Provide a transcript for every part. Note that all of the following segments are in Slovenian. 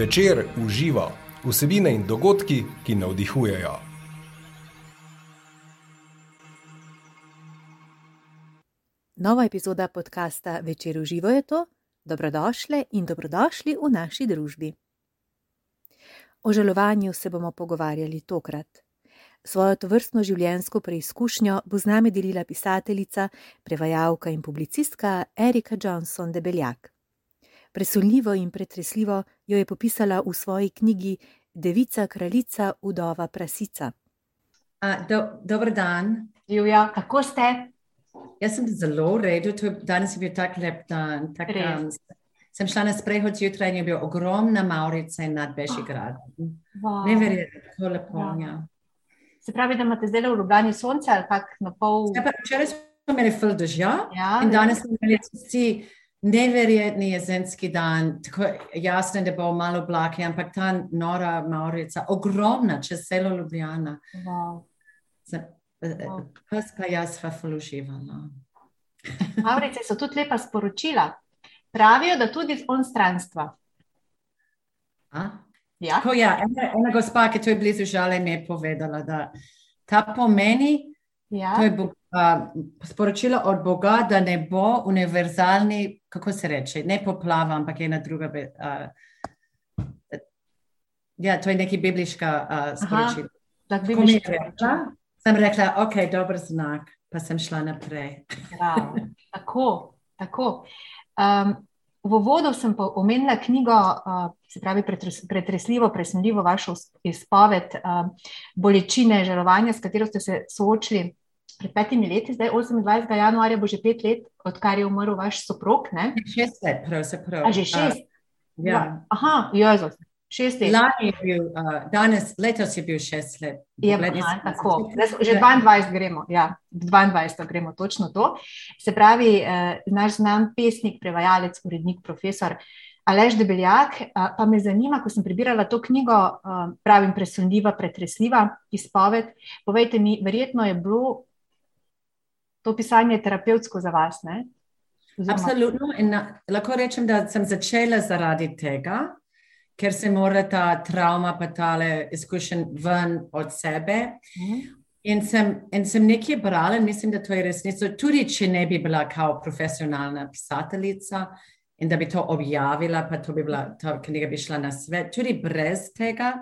Večer uživa vsebine in dogodki, ki navdihujejo. Nova epizoda podcasta Večer uživo je to. Dobrodošli in dobrodošli v naši družbi. O žalovanju se bomo pogovarjali tokrat. Svojo tovrstno življenjsko preizkušnjo bo z nami delila pisateljica, prevajalka in publicistka Erika Johnson de Beljak. Presunljivo in pretresljivo jo je popisala v svoji knjigi Devica, kraljica, udova, prasica. Uh, do, dober dan. Julia, kako ste? Jaz sem zelo v redu, je, danes je bil tak lep dan. Tak, um, sem šla na sprehod zjutraj in je bil ogromna Maurica nad Bešigradom. Wow. Neverjetno, tako lepo. Ja. Ja. Se pravi, da imate zdaj v Ljubljani sonce ali kak na pol? Ja, pa Včeraj smo imeli ful dežja Ja, in danes smo imeli vsi neverjetni jesenski dan, tako jasno, da bo malo oblake, ampak ta nora Maurica, ogromna, čez celo Ljubljana. Wow. Za- Wow. Pes pa jaz sva ful uživala. Maurice so tudi lepa sporočila. Pravijo, da tudi on stranstva. A? Ja? Tako ja, ena, ena gospa, ki je blizu žale, mi je povedala, da ta pomeni, Ja. to je bo, a, sporočilo od Boga, da ne bo univerzalni, kako se reče, ne poplava, ampak ena druga. A, ja, to je neki bibliška a, sporočilo. Tako mi je rekla, sem rekla, ok, dober znak, pa sem šla naprej. Prav. Tako, tako. Um, v uvodu sem pa omenila knjigo, se pravi, pretres, pretresljivo, presenljivo vašo izpoved bolečine, žalovanja, s katero ste se soočili pred petimi leti, zdaj 28. januarja bo že pet let, odkar je umrl vaš soprog. Ne? Šest let, pravzaprav. A že šest? A, ja. Aha, Jezus, šest let. Lani je bil, uh, danes, letos je bil šest let. Je, aha, tako. Zdaj Že 22 gremo, ja, 22 gremo točno to. Se pravi, eh, naš znan pesnik, prevajalec, urednik, profesor Alež Debeljak, eh, pa me zanima, ko sem prebirala to knjigo, eh, pravim presunljiva, pretresljiva izpoved, povejte mi, verjetno je bilo to pisanje terapevtsko za vas, ne? Oziroma- Absolutno. In na, lahko rečem, da sem začela zaradi tega, ker se mora ta travma, pa tale izkušen ven od sebe. Mhm. In sem, in sem nekaj brala, in mislim, da to je resnica, tudi če ne bi bila kao profesionalna pisateljica in da bi to objavila, pa to bi bila, ta knjiga bi šla na svet, tudi brez tega.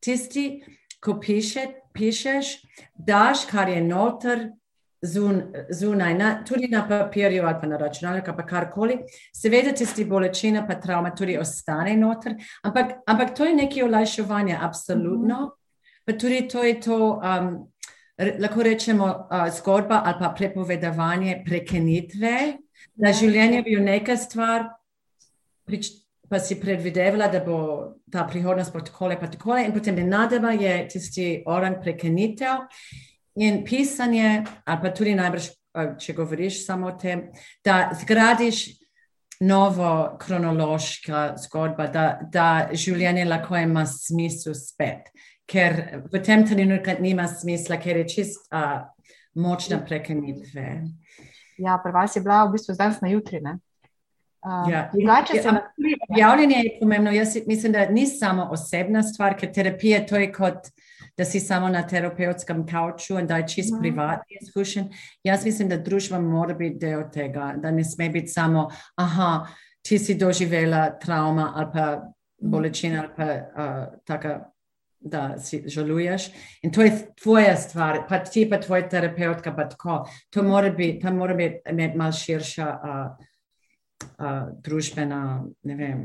Tisti, ko piše, pišeš, daš, kar je noter, zun, zunaj, na, tudi na papirju ali pa na računalniku, pa karkoli. Seveda, tisti bolečina, pa travma tudi ostane noter, ampak, ampak to je nekaj olajševanja, absolutno. Pa tudi to je to, um, re, lahko rečemo, uh, zgodba ali pa prepovedovanje prekenitve, da življenje je bil neka stvar, prič, pa si predvidevala, da bo ta prihodnost bo takole pa takole in potem nenadoma je tisti orang prekenitev in pisanje, ali pa tudi najbrž, če govoriš samo o tem, da zgradiš novo kronološka zgodba, da, da življenje lahko ima smisel spet. Ker v tem trenutku nima smisla, ker je čist uh, močna prekenitve. Ja, pri vas je bila v bistvu danes na jutri. Ne? Uh, Ja. drugače se tudi Objavljanje je pomembno. Jaz mislim, da ni samo osebna stvar, ker terapija to je kot, da si samo na terapevtskem kavču in da je čist Mhm. privatni izkušen. Jaz mislim, da družba mora biti del tega, da ne sme biti samo, aha, ti si doživela travma ali pa bolečina ali pa uh, taka, da si žaluješ. In to je tvoja stvar, pa ti pa tvoj terapeutka, pa tako. To mora biti, tam mora biti malo širša uh, uh, družbena, ne vem,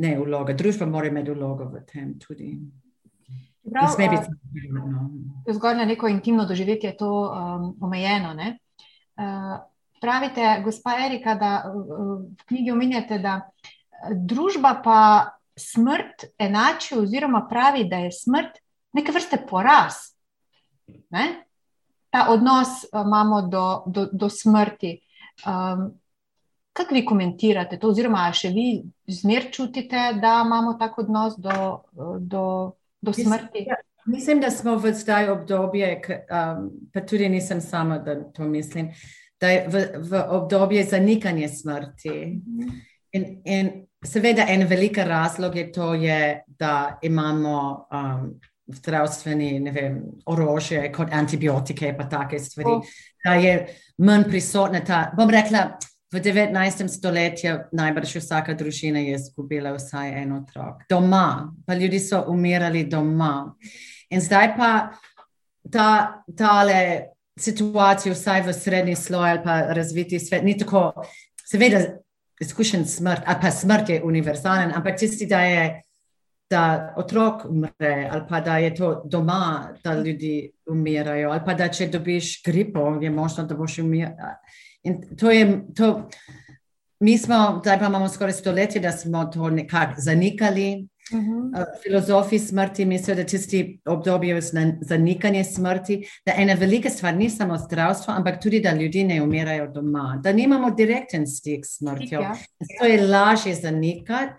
ne vloga. Družba mora imeti vlogo v tem tudi. Ne Prav, uh, biti samo privatno. zgolj na neko intimno doživetje je to um, omejeno. Ne? Uh, pravite, gospa Erika, da uh, v knjigi omenjate, da uh, družba pa smrt enači, oziroma pravi, da je smrt neke vrste poraz. Ne? Ta odnos uh, imamo do, do, do smrti. Um, Kako vi komentirate to, oziroma še vi zmer čutite, da imamo tak odnos do, do, do Mislim, smrti? ja, Mislim, da smo v zdaj obdobje, um, pa tudi nisem sama, da to mislim, da je v, v obdobje zanikanja smrti. In, in seveda, en velika razlog je to, je, da imamo um, zdravstveni vem, orožje kot antibiotike in take stvari, oh. da je manj prisotna ta. Bom rekla, v 19. stoletju najbrž vsaka družina je izgubila vsaj en otrok. Doma, pa ljudi so umirali doma. In zdaj pa ta, tale situacija, vsaj v srednji sloj ali pa razviti svet, ni tako, seveda, izkušen smrt, ali pa smrt je univerzalen, ampak tisti, da je. Da otrok umre, ali pa da je to doma, da ljudi umirajo, ali pa da če dobiš gripo, je možno, da boš umiral. In to je, to, mi smo, zdaj pa imamo skoraj stoletje, da smo to nekako zanikali. Uh -huh. Filozofi smrti mislijo, da tisti obdobje zanikanja smrti, da ena velika stvar ni samo zdravstvo, ampak tudi, da ljudje ne umirajo doma, da nimamo direkten stik s smrtjo. Ja. To je lažje zanikati.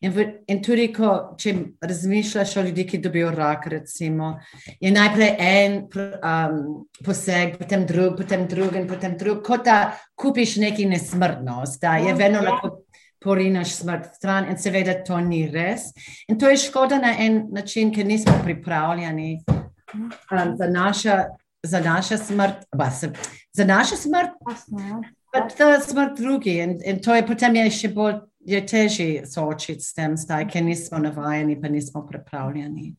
In, v, in tudi, ko, če razmišljaš o ljudeh, ki dobijo rak, recimo, je najprej en um, poseg, potem drug, potem drug, in potem drug, kot da kupiš neki nesmrtnost, da je vedno lahko porinaš smrt stran, in seveda to ni res. In to je škoda na en način, ker nismo pripravljeni um, za, naša, za naša smrt, ba, se, za naša smrt. Ja. Pa ta smrt drugi, in, in to je potem je še bolj je težje soočiti s tem, zdaj, ker nismo navajeni, pa nismo pripravljeni.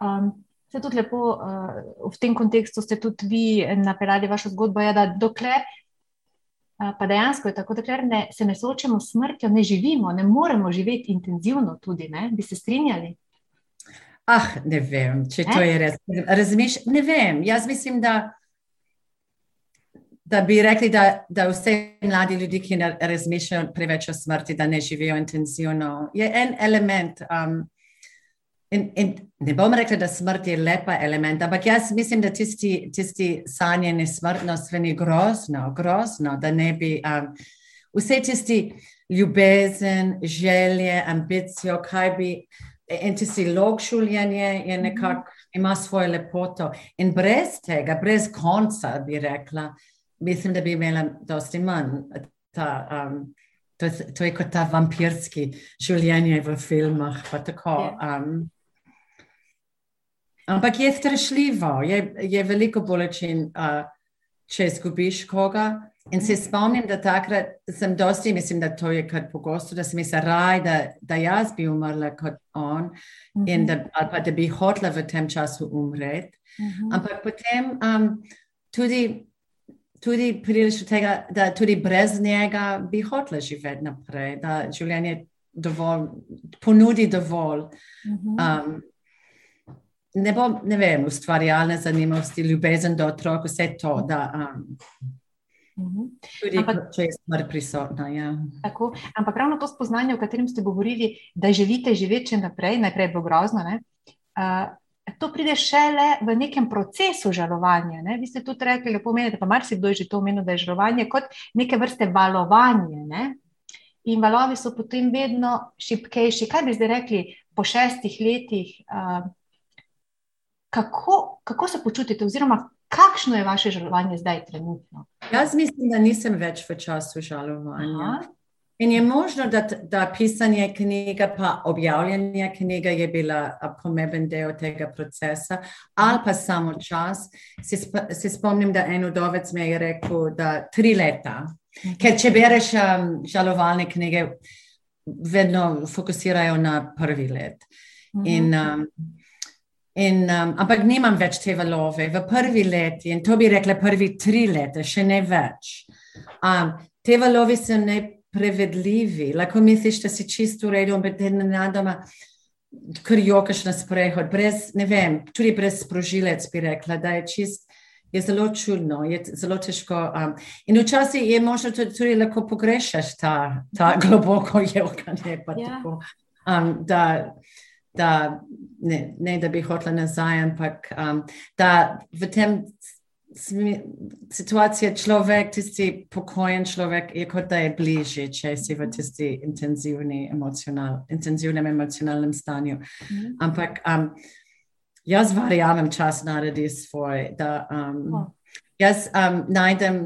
Um, se tudi lepo uh, v tem kontekstu ste tudi vi napeljali vašo zgodbo, ja, da dokler. Pa dejansko je tako, da ne, se ne soočamo s smrtjo, ne živimo, ne moremo živeti intenzivno, tudi ne, bi se strinjali. Ah, ne vem, če to je res. Razmišljam, ne vem. Jaz mislim, da da bi rekli, da, da vse mladi ljudi, ki ne razmišljajo preveč o smrti, da ne živijo intenzivno, je en element. Um, in, in ne bom rekla, da smrt je lepa element, ampak jaz mislim, da tisti, tisti sanjeni smrtnost je grozno, grozno, da ne bi um, vse tisti ljubezen, želje, ambicijo, kaj bi. In tisti log življenja je nekako, ima svojo lepoto. In brez tega, brez konca, bi rekla, mislim, da bi imela dosti manj. Ta, um, to, to je kot ta vampirski življenje v filmah. Tako, ja. um, ampak je strašljivo, je, je veliko bolečin, uh, če izgubiš koga. In se spomnim, da takrat sem dosti, mislim, da to je kar pogosto, da sem mislila, raj, da, da jaz bi umrla kot on, mm -hmm. da, ali pa da bi hotela v tem času umreti. Mm -hmm. Ampak potem um, tudi tudi prideš do tega, da tudi brez njega bi hotel živeti naprej, da življenje dovolj, ponudi dovolj. Mhm. Um, ne, bom, ne vem, ustvarjalne zanimivosti, ljubezen do otrok, vse to. Da, um, mhm. Tudi, ampak, če je smrt prisotna. Ja. Tako, ampak ravno to spoznanje, o katerem ste govorili, da želite živeti naprej, najprej bo grozno. Uh, to pride šele v nekem procesu žalovanja. Ne? Vi ste tudi rekli, da pomenite, pa marsikdo je že to omenil, da je žalovanje kot neke vrste valovanje. Ne? In valovi so potem vedno šipkejši. Kaj bi zdaj rekli po šestih letih? Uh, kako, kako se počutite, oziroma kakšno je vaše žalovanje zdaj, trenutno? Jaz mislim, da nisem več v času žalovanja. Aha. In je možno, da, da pisanje knjige, pa objavljanje knjige je bila pomemben del tega procesa, ali pa samo čas. Se, se spomnim, da en udovec mi je rekel, da tri leta. Ker če bereš um, žalovalne knjige, vedno fokusirajo na prvi let. In, um, in, um, ampak nimam več te valove v prvi leti in to bi rekla prvi tri leta, še ne več. Um, te valove so ne prevedljivi. Lahko misliš, da si čisto v redu, ampak te nenadoma kar jokaš na sprehod, brez, ne vem, tudi brez sprožilec bi rekla, da je čist. Je zelo čudno, je zelo težko. Um, in včasih je možno tudi, tudi lahko pogrešati ta, ta globoko jokanje. Ja. Um, da, da, ne, ne da bi hotela nazaj, ampak um, da v tem situacija človek, tisti pokojen človek, je kot da je bližje, če si v tisti intenzivni emocional, intenzivnem emocionalnem stanju. Mm. Ampak um, jaz verjamem, čas naredi svoj. Da, um, oh. Jaz um, najdem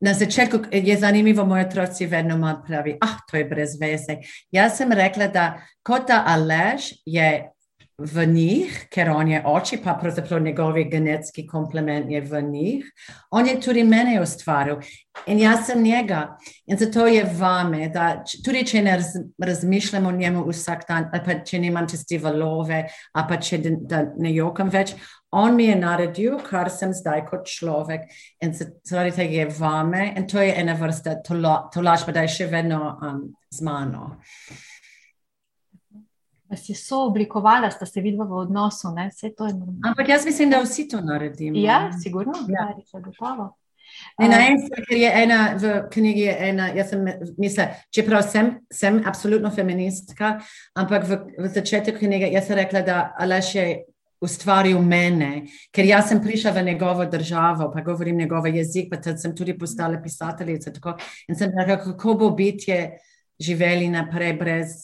na začetku je zanimivo, moji otroci vedno malo pravi, ah, to je brez veze. Jaz sem rekla, da kot da Alež je v njih, ker on je oči, pa pravzaprav njegovi genetski komplement je v njih, on je tudi mene ustvaril in jaz sem njega. In zato je vame, da tudi če ne raz, razmišljam o njemu vsak dan, ali pa če nimam čisti valove, ali pa če ne jokam več, on mi je naredil, kar sem zdaj kot človek. In zaradi tega je vame in to je ena vrsta tolažba, da je še vedno um, z mano vas je sooblikovala, sta se videla v odnosu. Ampak jaz mislim, da vsi to naredimo. Ja, sigurno, ja. da je gotovo. In na mestu, ker je ena v knjigi, ena, jaz sem mislila, čeprav sem, sem absolutno feministka, ampak v, v začetku knjige jaz sem rekla, da Aleš je ustvaril mene, ker jaz sem prišla v njegovo državo, pa govorim njegov jezik, pa sem tudi postala pisateljica. Tako, in sem rekla, kako bo bitje živeli naprej brez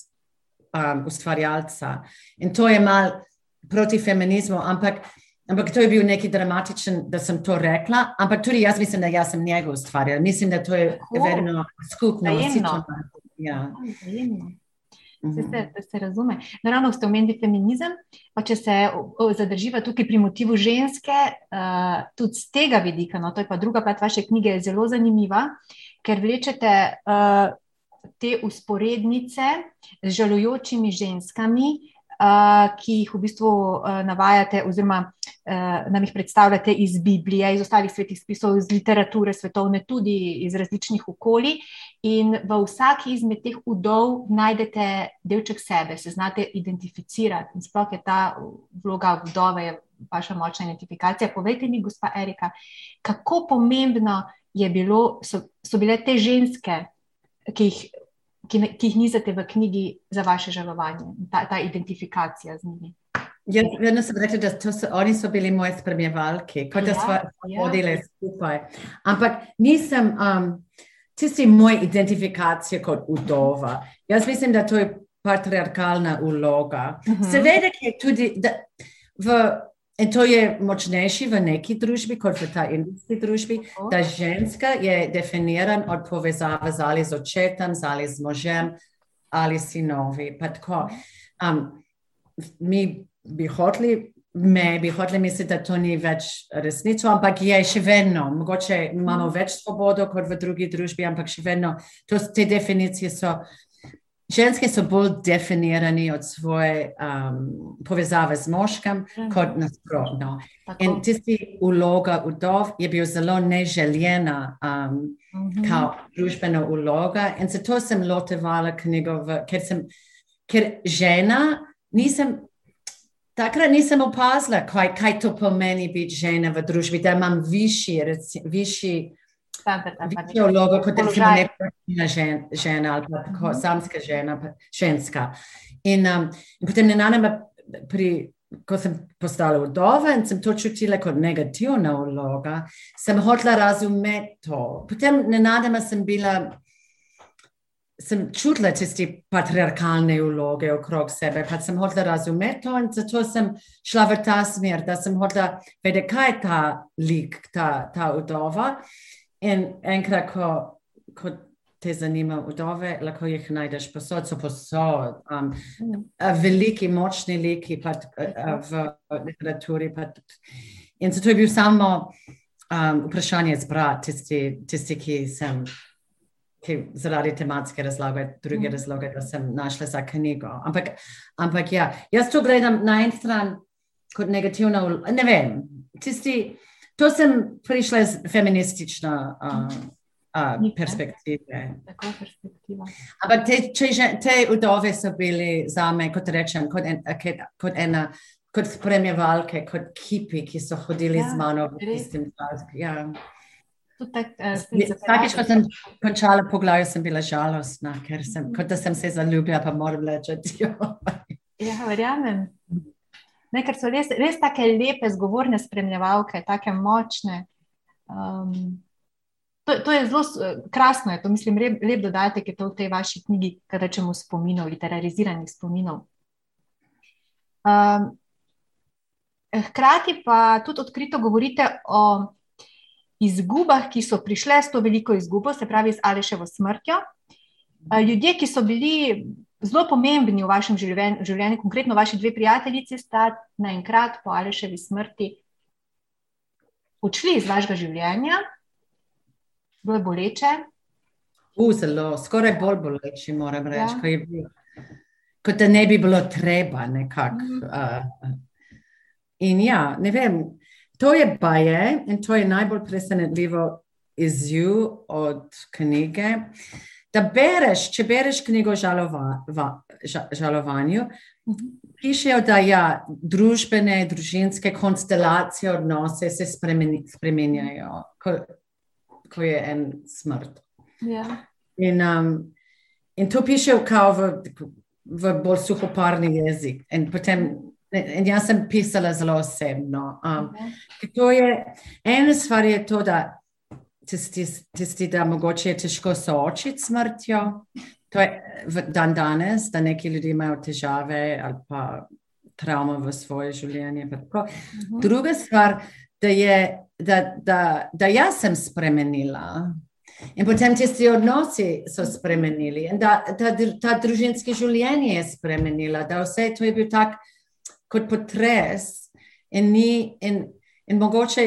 um, ustvarjalca. In to je mal proti feminizmu, ampak, ampak to je bil neki dramatičen, da sem to rekla. Ampak tudi jaz mislim, da jaz sem njega ustvarjala. Mislim, da to je oh, verjetno skupno. Ja. Se, se, se razume. Naravno ste omenili feminizem, pa če se zadrživa tukaj pri motivu ženske, uh, tudi z tega vidika, no, to je pa druga plat vaše knjige, je zelo zanimiva, ker vlečete uh, te usporednice z žalujočimi ženskami, uh, ki jih v bistvu uh, navajate, oziroma uh, nam jih predstavljate iz Biblije, iz ostalih svetih spisov, iz literature svetovne, tudi iz različnih okolij. In v vsaki izmed teh udov najdete delček sebe, se znate identificirati. In sploh je ta vloga vdove, vaša močna identifikacija. Povejte mi, gospa Erika, kako pomembno bilo, so, so bile te ženske ki jih, ki, ki jih nizate v knjigi za vaše žalovanje, ta, ta identifikacija z njimi. Jaz vedno sem rekla, da so, oni so bili moje spremljevalke, kot da smo ja, hodili ja. skupaj. Ampak nisem um, tisti moj identifikacija kot udova. Jaz mislim, da to je patriarkalna uloga. Uh mhm. -huh. Seveda je tudi v In to je močnejši v neki družbi, kot v ta indijski družbi, da ženska je definirana od povezave z ali z očetom, z ali z možem ali sinovi. Um, mi bi hoteli, me bi hoteli misliti, da to ni več resnico, ampak je še vedno. Mogoče imamo več svobodo kot v drugi družbi, ampak še vedno to, te definicije so ženske so bolj definirane od svoje um, povezave z moškim, mhm. kot nasprotno. In tisti uloga udov je bil zelo neželjena, um, mhm. kot družbena uloga. In zato sem lotevala knjigo, v, ker, sem, ker žena nisem. Takrat nisem opazila, kaj, kaj to pomeni biti žena v družbi, da imam višji, višji Vlogo kot nekakšna žen, žena ali pa tako, mm -hmm. samska žena, pa ženska. In, um, in potem ne nanem, ko sem postala vdova in sem to čutila kot negativna vloga, sem hotela razumeti to. Potem ne nanem, sem bila. Sem čutila tiste patriarkalne vloge okrog sebe, pa sem hotela razumeti to, in zato sem šla v ta smer, da sem hotela vedeti, kaj je ta lik, ta, ta udova. In enkrat, ko, ko te zanima vdove, lahko jih najdeš posod, so posod. Um, mm. veliki, močni liki pat, v literaturi. Pat. In zato je bil samo um, vprašanje zbrati tisti, tisti, ki sem. Ki zaradi tematske razloge, druge mm. razloge, da sem našla za knjigo. Ampak, ampak ja, jaz to gledam na en stran kot negativno, ne vem, tisti, To sem prišla iz feministične uh, uh, perspektive. Ampak te, te udove so bili za me, kot rečem, kot, en, kot ena. Kot spremljevalke, kot kipi, ki so hodili ja, z mano v istem času. Ja. Eh, Vsakič, ko sem končala poglavje, sem bila žalostna, ker sem, kot da sem se zaljubila, pa moram reči, da je. Ja, verjamem. Ne, ker so res, res tako lepe, zgovorne spremljevalke, tako močne. Um, to, to je zelo krasno, je to mislim, lep, lep dodatek je to v tej vaši knjigi, kaj rečemo spominov, literaliziranih spominov. Um, hkrati pa tudi odkrito govorite o izgubah, ki so prišle s to veliko izgubo, se pravi, z Aleševo smrtjo. Ljudje, ki so bili zelo pomembni v vašem življenju, življenju konkretno vaši dve prijateljici, sta naenkrat po Aleševi smrti odšli iz vašega življenja, bilo je boleče. U, zelo, skoraj bolj boleče, moram reči, ja. kot, bil, kot da ne bi bilo treba nekako. Mm. Uh, in ja, ne vem, to je baje in to je najbolj presenetljivo izziv od knjige. Da bereš, če bereš knjigo o žalova, ža, žalovanju, pišejo, da ja, družbene, družinske konstelacije odnose se spremeni, spremenjajo, ko, ko je en smrt. Ja. In, um, in to pišejo kao v, v bolj suhoparni jezik. In potem In jaz sem pisala zelo osebno. Um, okay. Ena stvar je to, da tisti, tisti, da mogoče je težko soočiti s smrtjo. To je dan danes, da neki ljudje imajo težave ali pa travmo v svoje življenje. Uh mhm. -huh. Druga stvar, da je, da, da, da jaz sem spremenila. In potem tisti odnosi so spremenili, in da ta, ta družinski življenje je spremenila, da vse to je bil tak kot potres, in, ni, in, in mogoče,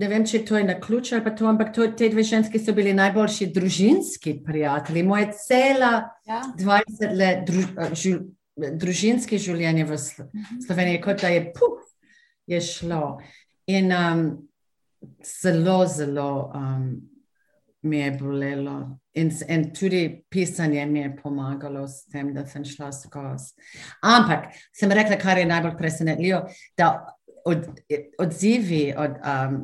ne vem, če to je na ključ ali pa to, ampak to, te dve ženske so bili najboljši družinski prijatelji. Moje cela ja. 20 let druž, žu, družinske življenje v mhm. Sloveniji, kot da je puf, je šlo. In um, zelo, zelo um, mi je bolelo. In, in tudi pisanje mi je pomagalo s tem, da sem šla skozi. Ampak sem rekla, kar je najbolj presenetljivo, da od, odzivi od, um,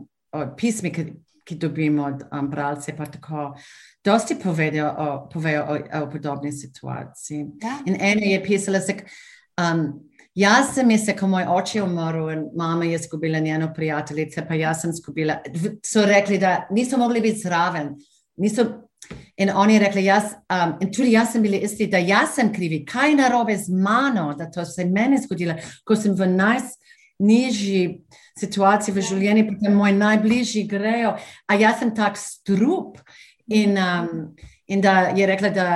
pismi, ki, ki dobimo od um, bralcev, pa tako, dosti povedo o, povejo o, o podobni situaciji. Ja. In ena je pisala, se, um, jaz sem se, ko moj oče je umrl in mama je izgubila njeno prijateljice, pa jaz sem izgubila. So rekli, da niso mogli biti zraven. Niso, In oni je rekli, jaz, um, in tudi jaz sem bili isti, da jaz sem krivi, kaj je narobe z mano, da to se meni zgodilo, ko sem v najnižji situaciji v življenju, potem moji najbližji grejo, a jaz sem tak strup. In, um, in da je rekla, da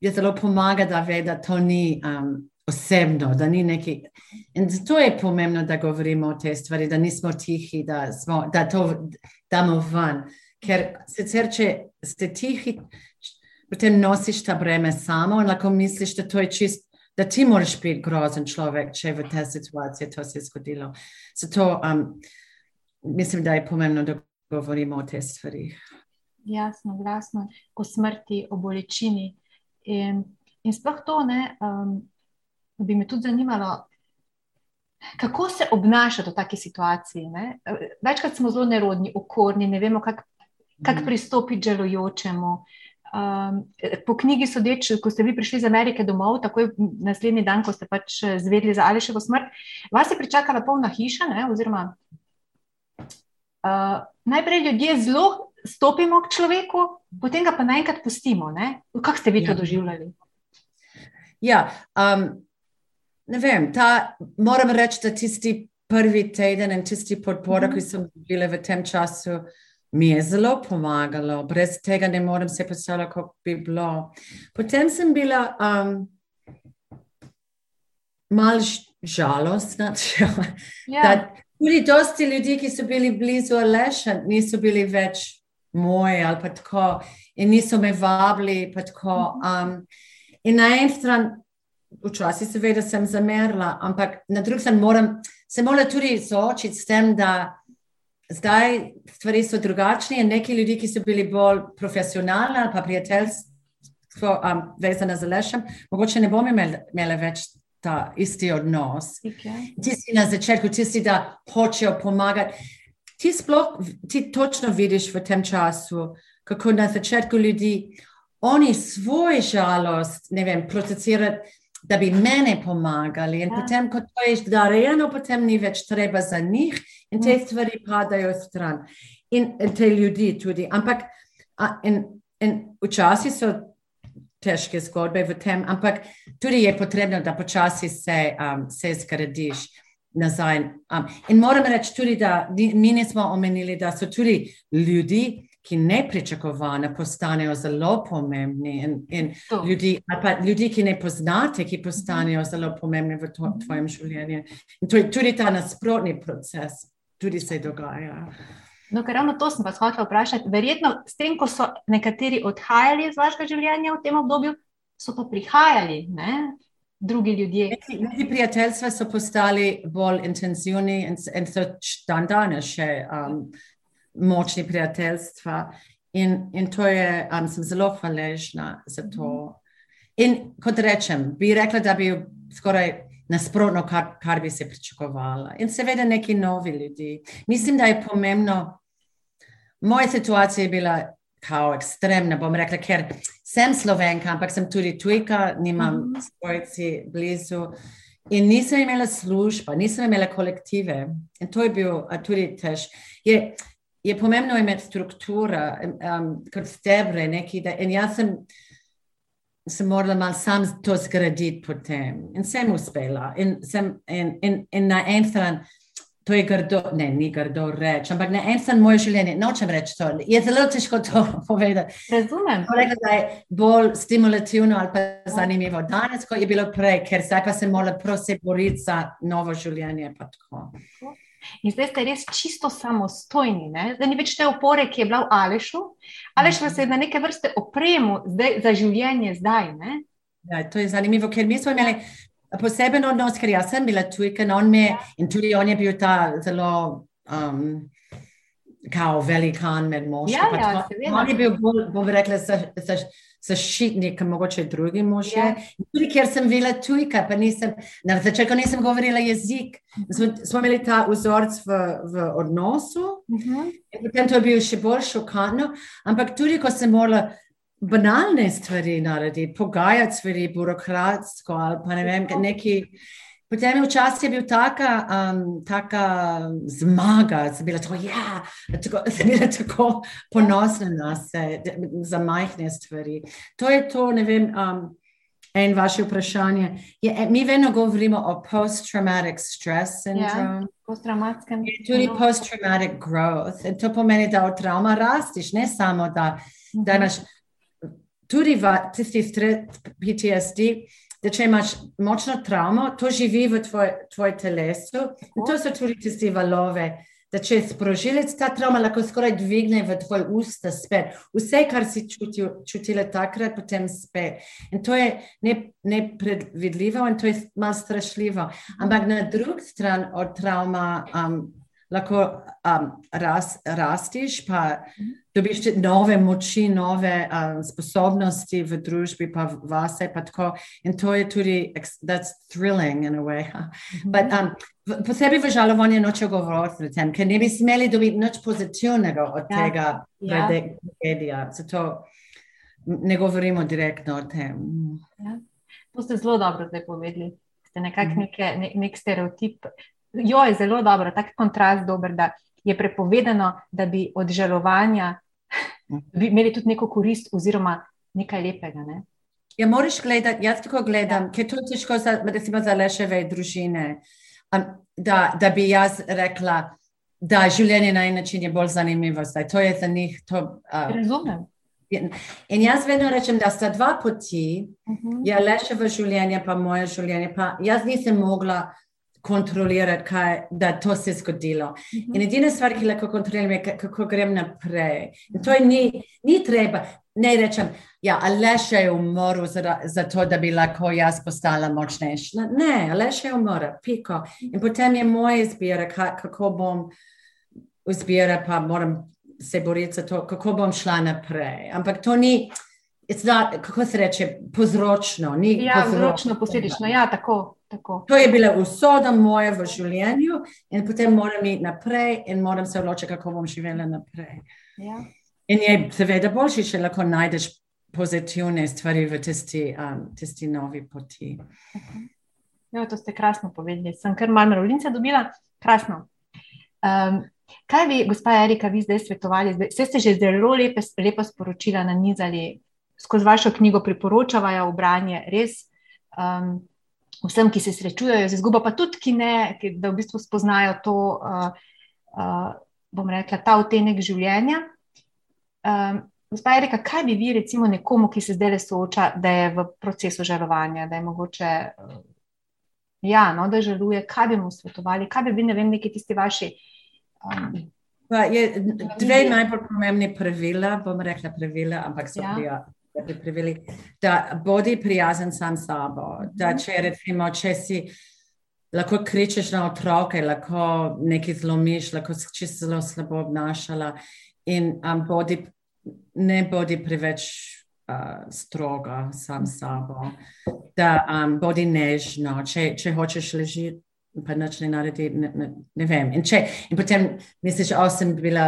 je zelo pomaga, da ve, da to ni um, osebno, da ni neki. In zato je pomembno, da govorimo o tej stvari, da nismo tihi, da, smo, da to damo ven. Ker sicer, če ste tihi, potem nosiš ta breme samo in lahko misliš, da to je čist, da ti moraš biti grozen človek, če v tej situaciji to se je zgodilo. Zato um, mislim, da je pomembno, da govorimo o teh stvarih. Jasno, glasno, o smrti, o bolečini. In, in sploh to, ne, um, bi me tudi zanimalo, kako se obnašati v taki situaciji. Ne? Večkrat smo zelo nerodni, okorni, ne vemo, kako kako mhm. pristopiti žalujočemu. Um, po knjigi sodeč, ko ste vi prišli iz Amerike domov, takoj naslednji dan, ko ste pač eh, zvedeli za Aleševo smrt, vas je pričakala polna hiša, ne, oziroma uh, najprej ljudje zelo stopimo k človeku, potem ga pa naenkrat pustimo. Kako ste vi to ja. doživljali? Ja, um, ne vem, ta, moram reči, da tisti prvi teden in tisti podpora, mm -hmm. ki sem bile v tem času, mi je zelo pomagalo, brez tega ne morem se predstavljati, kako bi bilo. Potem sem bila um, malo žalostna. Ja. Tudi dosti ljudi, ki so bili blizu Aleša, niso bili več moji ali pa tako, in niso me vabili. Um, in na eni strani, včasih, seveda, sem zamerila, ampak na drugi strani moram se moram tudi soočiti s tem, da zdaj stvari so drugačne in neki ljudi, ki so bili bolj profesionalni ali pa prijateljstvo um, vezane z lešem, mogoče ne bomo imeli, imeli več ta isti odnos. Okay. Tisti na začetku, tisti, da hočejo pomagati. Ti sploh, ti točno vidiš v tem času, kako na začetku ljudi, oni svoj žalost, ne vem, procesirajo da bi meni pomagali. In ja. potem, ko to je darjeno, potem ni več treba za njih in te stvari padajo stran. In, in te ljudi tudi. Ampak in, in včasih so težke zgodbe v tem, ampak tudi je potrebno, da počasi se, um, se zgradiš. nazaj. Um, in moram reči tudi, da mi nismo omenili, da so tudi ljudi, ki nepričakovano postanejo zelo pomembni, in, in ljudi, pa ljudi, ki ne poznate, ki postanejo zelo pomembni v to, tvojem življenju. In to je tudi ta nasprotni proces, tudi se dogaja. No, ker ravno to sem vas hotel vprašati. Verjetno, s tem, ko so nekateri odhajali iz vašega življenja v tem obdobju, so pa prihajali ne? drugi ljudje. Ti prijateljstva so postali bolj intenzivni in, in so dan danes še um, močni prijateljstva. In, in to je, um, sem zelo hvaležna za to. In kot rečem, bi rekla, da bi skoraj nasprotno, kar, kar bi se pričakovala. In seveda neki novi ljudi. Mislim, da je pomembno moja situacija je bila kao ekstremna, bom rekla, ker sem slovenka, ampak sem tudi tujka, nimam mm -hmm. svojci blizu. In nisem imela služba, nisem imela kolektive. In to je bil tudi tež. Je, je pomembno imeti struktura, um, kot stebre, neki, da, in jaz sem, sem morala malo sam to zgraditi potem. In sem uspela. In, sem, in, in, in na en stran, to je grdo, ne, ni grdo reči, ampak na en stran moje življenje, nočem reči to, je zelo težko to povedati. Razumem. Rekla, da je bolj stimulativno ali pa zanimivo danes, kot je bilo prej, ker zdaj pa se mora prosim boriti za novo življenje. In zdaj ste res čisto samostojni, ne? zdaj ni več te opore, ki je bila v Alešu, Aleš vas je na neke vrste opremo zdaj, za življenje zdaj. Ne? Ja, to je zanimivo, ker mi smo imeli poseben odnos, ker jaz sem bila tujka on me, ja. in tudi on je bil ta zelo um, kao velikan med moški. Ja, ja, on je bil bolj, bom rekla, zaščitnik, mogoče drugi mož. Ja. Tudi ker sem bila tujka, pa nisem, na začetku nisem govorila jezik. Smo, smo imeli ta vzorc v, v odnosu uh mhm. -huh. in potem to je bilo še bolj šokantno, ampak tudi ko sem morala banalne stvari narediti, pogajati stvari, birokratsko ali pa ne vem, neki. Potem je včasih bil taka, um, taka zmaga, sem bila tako, ja, tako, sem bila tako ponosna na se za majhne stvari. To je to, ne vem, um, en vaše vprašanje. Je, e, mi vedno govorimo o post-traumatic stress syndrome. Ja, post-traumatskem. Tudi post-traumatic growth. In to pomeni, da od trauma rastiš, ne samo da, da imaš tudi v tisti PTSD, da če imaš močno travmo, to živi v tvoj, tvoj telesu. In to so tudi tisti valove, da če je sprožilec ta travma, lahko skoraj dvigne v tvoj usta spet. Vse, kar si čutil, čutila takrat, potem spet. In to je nepredvidljivo in to je malo strašljivo. Ampak na drugi strani od travma um, lahko um, ras, rastiš, pa mhm dobiš nove moči, nove um, sposobnosti v družbi, pa vase. Pa in to je tudi, that's thrilling in a way. Huh? But, um, posebej v žalovanju noče govoriti o tem, ker ne bi smeli dobiti nič pozitivnega od ja. tega ja. tragedija. Zato ne govorimo direktno o tem. Ja. To ste zelo dobro zdaj povedali. Ste nekako mm -hmm. nek, nek stereotip. Jo je zelo dobro, tak kontrast dober, da je prepovedano, da bi od žalovanja bi imeli tudi neko korist oziroma nekaj lepega. Ne? Ja, moraš gledati, jaz tako gledam, ja. ker to je težko za, za leševe družine. Um, da, da bi jaz rekla, da življenje na en način je bolj zanimivo. Zdaj. To je za njih. To, uh, Razumem. In jaz vedno rečem, da sta dva poti, uh -huh. ja, leševe življenje, pa moje življenje. Pa jaz nisem mogla kontrolirati, kaj, da to se je zgodilo. Uh -huh. In edina stvar, ki lahko kontroliram, je, kako grem naprej. In to ni, ni treba. Ne rečem, ja, ali še je umoril za to, da bi lahko jaz postala močnejša. Ne, ali še je umoril, piko. In potem je moja izbira, kako bom izbira, pa moram se boriti za to, kako bom šla naprej. Ampak to ni, not, kako se reče, povzročno. Ja, povzročno, posledično, ja, tako. Tako. To je bila usoda moja v življenju, in potem moram iti naprej, in moram se odločiti, kako bom živela naprej. Ja. In je seveda boljše, če lahko najdeš pozitivne stvari v tisti, um, tisti novi poti. Okay. Jo, to ste krasno povedali. Sem kar malo mravljnice dobila, krasno. Um, kaj bi, gospa Erika, vi zdaj svetovali? Vse ste že zelo lepe, lepo sporočila na nizali, skozi vašo knjigo priporočavajo v branje, res. Um, vsem, ki se srečujejo z izgubo, pa tudi, ki ne, ki, da v bistvu spoznajo to, uh, uh, bom rekla, ta odtenek življenja. Um, Gospa Erika, kaj bi vi, recimo, nekomu, ki se zdaj le sooča, da je v procesu žalovanja, da je mogoče, ja, no, da žaluje, kaj bi mu svetovali, kaj bi vi, ne vem, neki tisti vaši. Um, je, dve najbolj pomembni pravila, bom rekla pravila, ampak so ja. Pravili, da bodi prijazen sam sabo. Da mhm. če recimo, če si lahko kričeš na otroke, lahko nekaj zlomiš, lahko si zelo slabo obnašala in um, bodi ne bodi preveč uh, stroga sam sabo, da um, bodi nežno, če, če hočeš ležiti. Pa nič ne naredi, ne, ne, ne vem. In, če, in potem misliš, da sem bila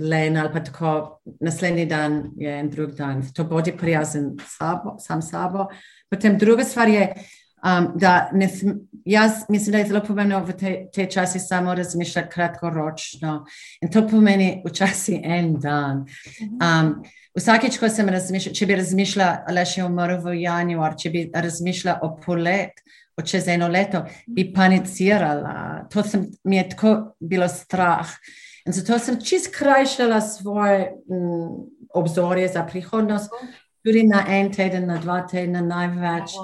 lena, ali pa tako naslednji dan je en drug dan. To bodi prijazen sabo, sam sabo. Potem druga stvar je, um, da ne, jaz mislim, da je zelo pomembno v te, te časi samo razmišljati kratkoročno. In to pomeni včasih en dan. Um, vsakeč, ko sem razmišljala, če bi razmišljala, da še umrl v januar, če bi razmišljala o polet. Čez eno leto bi panicirala, to sem, mi je tako bilo strah. In zato sem čist krajšala svoje mm, obzorje za prihodnost, tudi na en teden, na dva tedna, največ.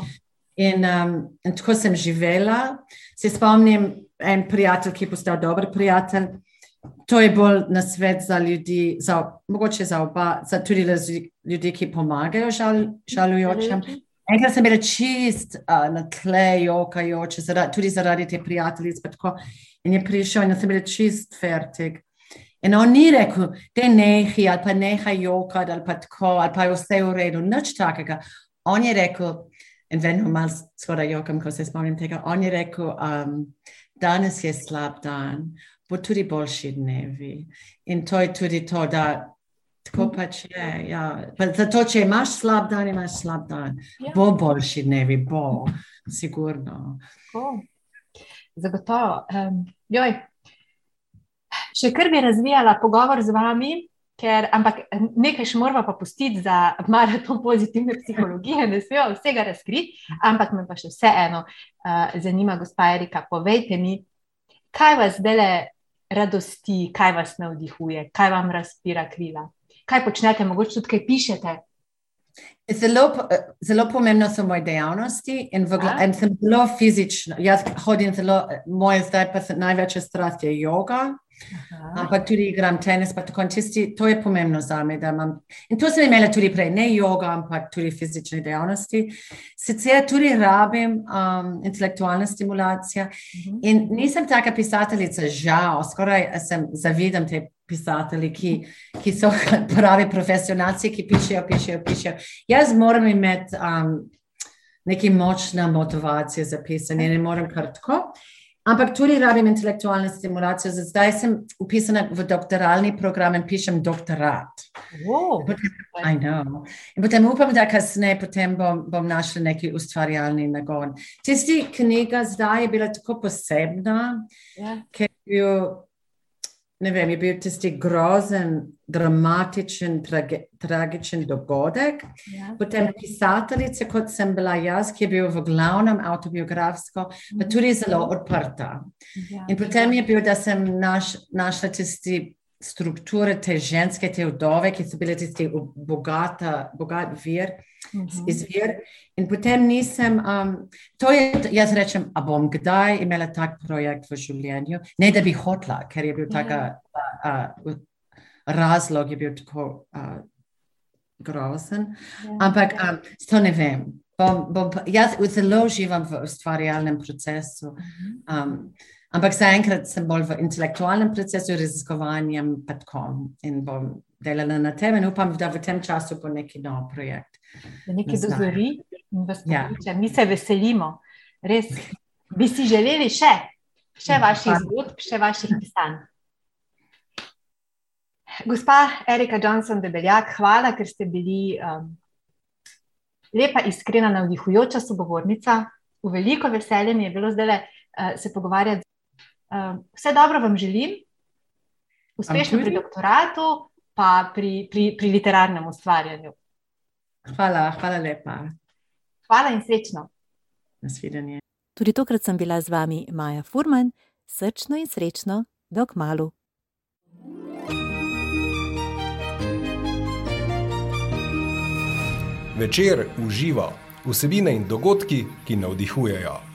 In, um, in tako sem živela. Se spomnim, en prijatelj, ki je postal dober prijatelj. To je bolj na svet za ljudi, za, mogoče za oba, za tudi za ljudi, ki pomagajo žal, žalujočim. Enkrat sem bila čist uh, na tle, jokajoče, zaradi, tudi zaradi te prijateljice. In je prišel in sem bila čist fertig. In on ni rekel, te nehi ali pa nehaj jokati ali pa tako, ali pa je vse v redu, nič takega. On je rekel, In vedno malo skoraj jokam, ko se spomnim tega. On je rekel, um, danes je slab dan, bo tudi boljši dnevi. In to je tudi to, da tako pač je. Ja. Pa zato, če imaš slab dan, imaš slab dan. Ja. Bo boljši dnevi, bo, sigurno. Oh. Zagotovo. Um, joj. Še kar bi razvijala pogovor z vami, Ker, ampak nekaj še moramo pa pustiti za maraton pozitivne psihologije, ne smemo vsega razkriti, ampak me pa še vseeno uh, zanima, gospa Erika, povejte mi, kaj vas dele radosti, kaj vas navdihuje, kaj vam razpira krila, kaj počnete, mogoče tudi kaj pišete. Zelo, zelo pomembno so moje dejavnosti in, v, in sem zelo fizična. Jaz hodim zelo, moje zdaj pa se največja strast je yoga. Ampak tudi igram tenis, pa tako tisti, to je pomembno za me. Imam, in to sem imela tudi prej, ne yoga, ampak tudi fizične dejavnosti. Sicer tudi rabim um, intelektualno stimulacijo. Mhm. In nisem taka pisateljica, žal, skoraj sem zavidam te pisatelji, ki, ki so pravi profesionalci, ki pišejo, pišejo, pišejo. Jaz moram imeti um, neki močna motivacija za pisanje, ne morem kar tako. Ampak tudi rabim intelektualno stimulacijo. Zdaj sem upisana v doktoralni program in pišem doktorat. Wow. In potem upam, da kasneje bom, bom našla neki ustvarjalni nagon. Tisti knjiga zdaj je bila tako posebna, yeah. Ja. ker je bil ne vem, je bil tisti grozen, dramatičen, trage, tragičen dogodek. Ja. Potem pisateljica, kot sem bila jaz, ki je bil v glavnem autobiografsko, pa mhm. tudi zelo odprta. Ja. In potem je bil, da sem naš, našla tisti strukture te ženske, te vdove, ki so bile tisti bogata, bogat vir. Uh mhm. -huh. izvir. In potem nisem, um, to je, jaz rečem, a bom kdaj imela tak projekt v življenju, ne da bi hotla, ker je bil taka, uh, uh, razlog je bil tako uh, grozen. Yeah. Ampak um, to ne vem. Bom, bom, jaz zelo živam v ustvarjalnem procesu. Mhm. Um, ampak zaenkrat sem bolj v intelektualnem procesu, raziskovanjem, pa tako. In bom delala na tem in upam, da v tem času bo neki nov projekt da nekaj dozori in vas pokliče. Ja. Mi se veselimo, res bi si želeli še, še vaših zgodb, še vaših pisanj. Gospa Erika Johnson, debeljak, hvala, ker ste bili um, lepa, iskrena, navdihujoča sogovornica. V veliko veselje mi je bilo zdaj uh, se pogovarjati. Uh, vse dobro vam želim, uspešno pri doktoratu, pa pri, pri, pri literarnem ustvarjanju. Hvala, hvala lepa. Hvala in srečno. Nasvidenje. Tudi tokrat sem bila z vami Maja Furman, srčno in srečno, dok malu. Večer uživa vsebine in dogodki, ki navdihujejo.